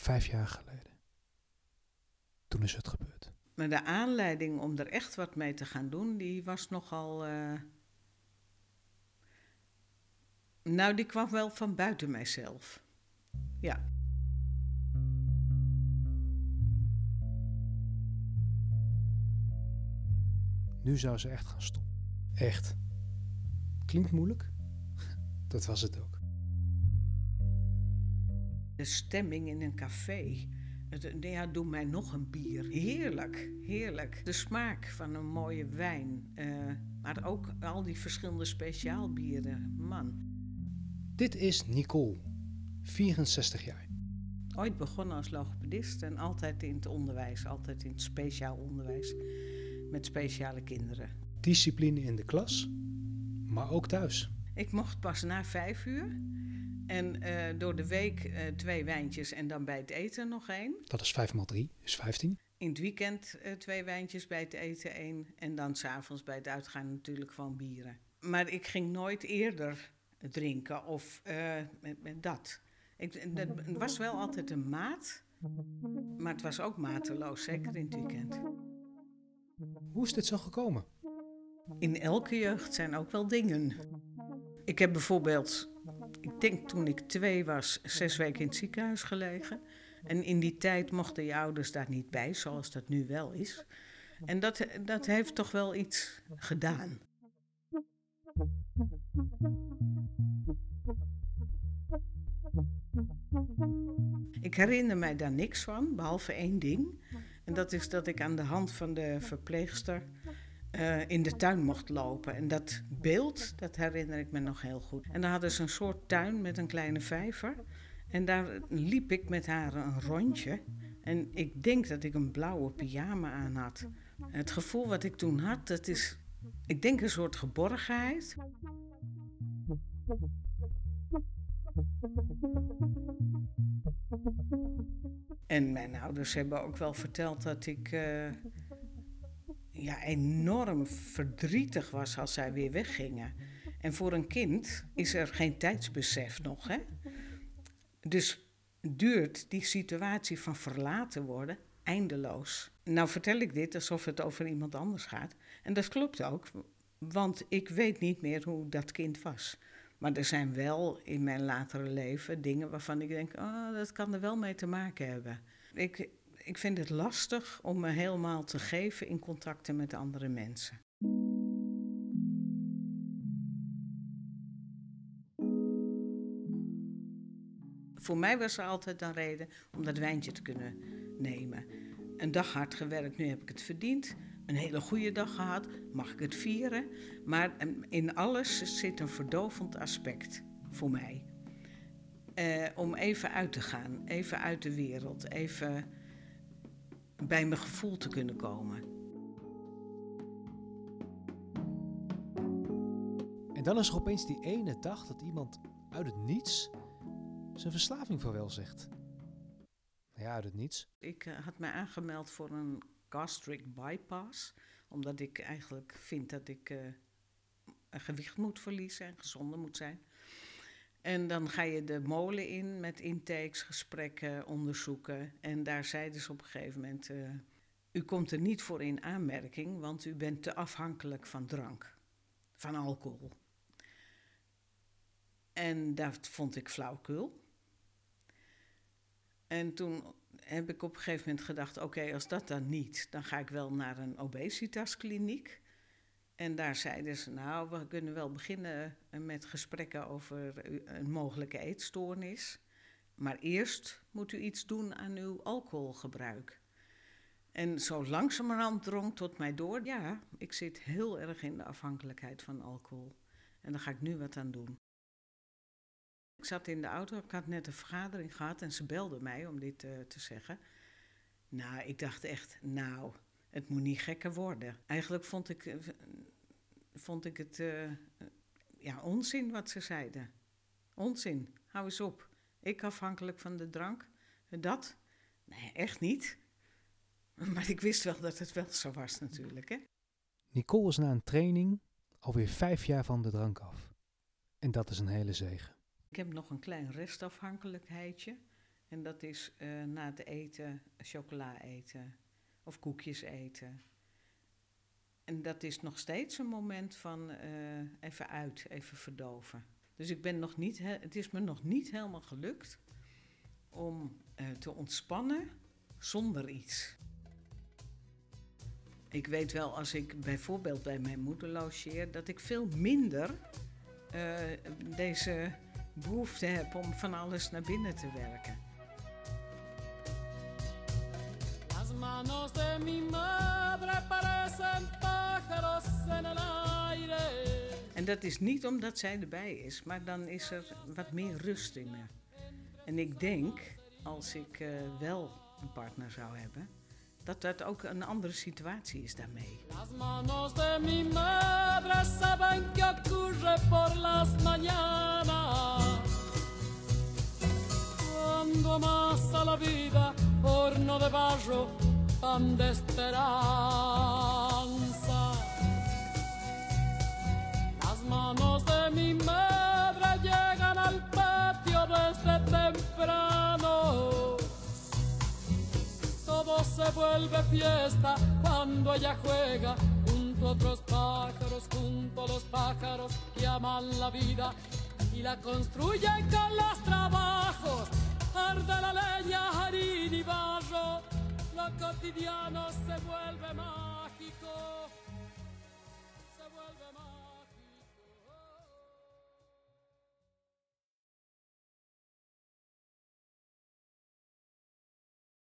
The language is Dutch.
Vijf jaar geleden. Toen is het gebeurd. Maar de aanleiding om er echt wat mee te gaan doen, die was nogal. eh, Nou, die kwam wel van buiten mijzelf. Ja. Nu zou ze echt gaan stoppen. Echt. Klinkt moeilijk? Dat was het ook. De stemming in een café. Het, ja, doe mij nog een bier. Heerlijk, heerlijk. De smaak van een mooie wijn. eh, maar ook al die verschillende speciaalbieren. Man. Dit is Nicole, 64 jaar. Ooit begonnen als logopedist en altijd in het onderwijs. Altijd in het speciaal onderwijs. Met speciale kinderen. Discipline in de klas, maar ook thuis. Ik mocht pas na vijf uur. En eh, door de week eh, twee wijntjes en dan bij het eten nog één. Dat is 5 x 3, is 15. In het weekend eh, twee wijntjes bij het eten één. En dan s'avonds bij het uitgaan natuurlijk gewoon bieren. Maar ik ging nooit eerder drinken of met, met dat. Ik, dat het was wel altijd een maat. Maar het was ook mateloos, zeker in het weekend. Hoe is dit zo gekomen? In elke jeugd zijn ook wel dingen. Ik heb bijvoorbeeld, ik denk toen ik twee was, zes weken in het ziekenhuis gelegen. En in die tijd mochten je ouders daar niet bij, zoals dat nu wel is. En dat, dat heeft toch wel iets gedaan. Ik herinner mij daar niks van, behalve één ding. En dat is dat ik aan de hand van de verpleegster eh, in de tuin mocht lopen. En dat beeld, dat herinner ik me nog heel goed. En dan hadden ze een soort tuin met een kleine vijver. En daar liep ik met haar een rondje. En ik denk dat ik een blauwe pyjama aan had. Het gevoel wat ik toen had, dat is, ik denk een soort geborgenheid. En mijn ouders hebben ook wel verteld dat ik eh, ja, enorm verdrietig was als zij weer weggingen. En voor een kind is er geen tijdsbesef nog. Hè? Dus duurt die situatie van verlaten worden eindeloos. Nou vertel ik dit alsof het over iemand anders gaat. En dat klopt ook, want ik weet niet meer hoe dat kind was. Maar er zijn wel in mijn latere leven dingen waarvan ik denk, oh, dat kan er wel mee te maken hebben. Ik, ik vind het lastig om me helemaal te geven in contacten met andere mensen. Voor mij was er altijd een reden om dat wijntje te kunnen nemen. Een dag hard gewerkt, nu heb ik het verdiend. Een hele goede dag gehad, mag ik het vieren. Maar in alles zit een verdovend aspect voor mij. Eh, om even uit te gaan, even uit de wereld, even bij mijn gevoel te kunnen komen. En dan is er opeens die ene dag dat iemand uit het niets zijn verslaving vaarwel zegt. Ja, uit het niets. Ik uh, had mij aangemeld voor een gastric bypass, omdat ik eigenlijk vind dat ik uh, een gewicht moet verliezen en gezonder moet zijn. En dan ga je de molen in met intakes, gesprekken, onderzoeken. En daar zeiden ze op een gegeven moment: uh, U komt er niet voor in aanmerking, want u bent te afhankelijk van drank, van alcohol. En dat vond ik flauwkul. En toen heb ik op een gegeven moment gedacht: oké, als dat dan niet, dan ga ik wel naar een obesitaskliniek. En daar zeiden ze: Nou, we kunnen wel beginnen met gesprekken over een mogelijke eetstoornis. Maar eerst moet u iets doen aan uw alcoholgebruik. En zo langzamerhand drong tot mij door: ja, ik zit heel erg in de afhankelijkheid van alcohol. En daar ga ik nu wat aan doen. Ik zat in de auto, ik had net een vergadering gehad en ze belde mij om dit uh, te zeggen. Nou, ik dacht echt, nou, het moet niet gekker worden. Eigenlijk vond ik, vond ik het uh, ja, onzin wat ze zeiden. Onzin, hou eens op. Ik afhankelijk van de drank, dat? Nee, echt niet. Maar ik wist wel dat het wel zo was natuurlijk, hè. Nicole is na een training alweer vijf jaar van de drank af. En dat is een hele zegen. Ik heb nog een klein restafhankelijkheidje. En dat is eh, na het eten chocola eten of koekjes eten. En dat is nog steeds een moment van eh, even uit, even verdoven. Dus ik ben nog niet, het is me nog niet helemaal gelukt om eh, te ontspannen zonder iets. Ik weet wel, als ik bijvoorbeeld bij mijn moeder logeer, dat ik veel minder uh, deze behoefte heb om van alles naar binnen te werken. Las En dat is niet omdat zij erbij is, maar dan is er wat meer rust in me. En ik denk, als ik uh, wel een partner zou hebben, dat dat ook een andere situatie is daarmee. Pan. Vuelve fiesta cuando ella juega junto a otros pájaros, junto a los pájaros que aman la vida y la construyen con los trabajos. Arde la leña, harina y barro, lo cotidiano se vuelve más.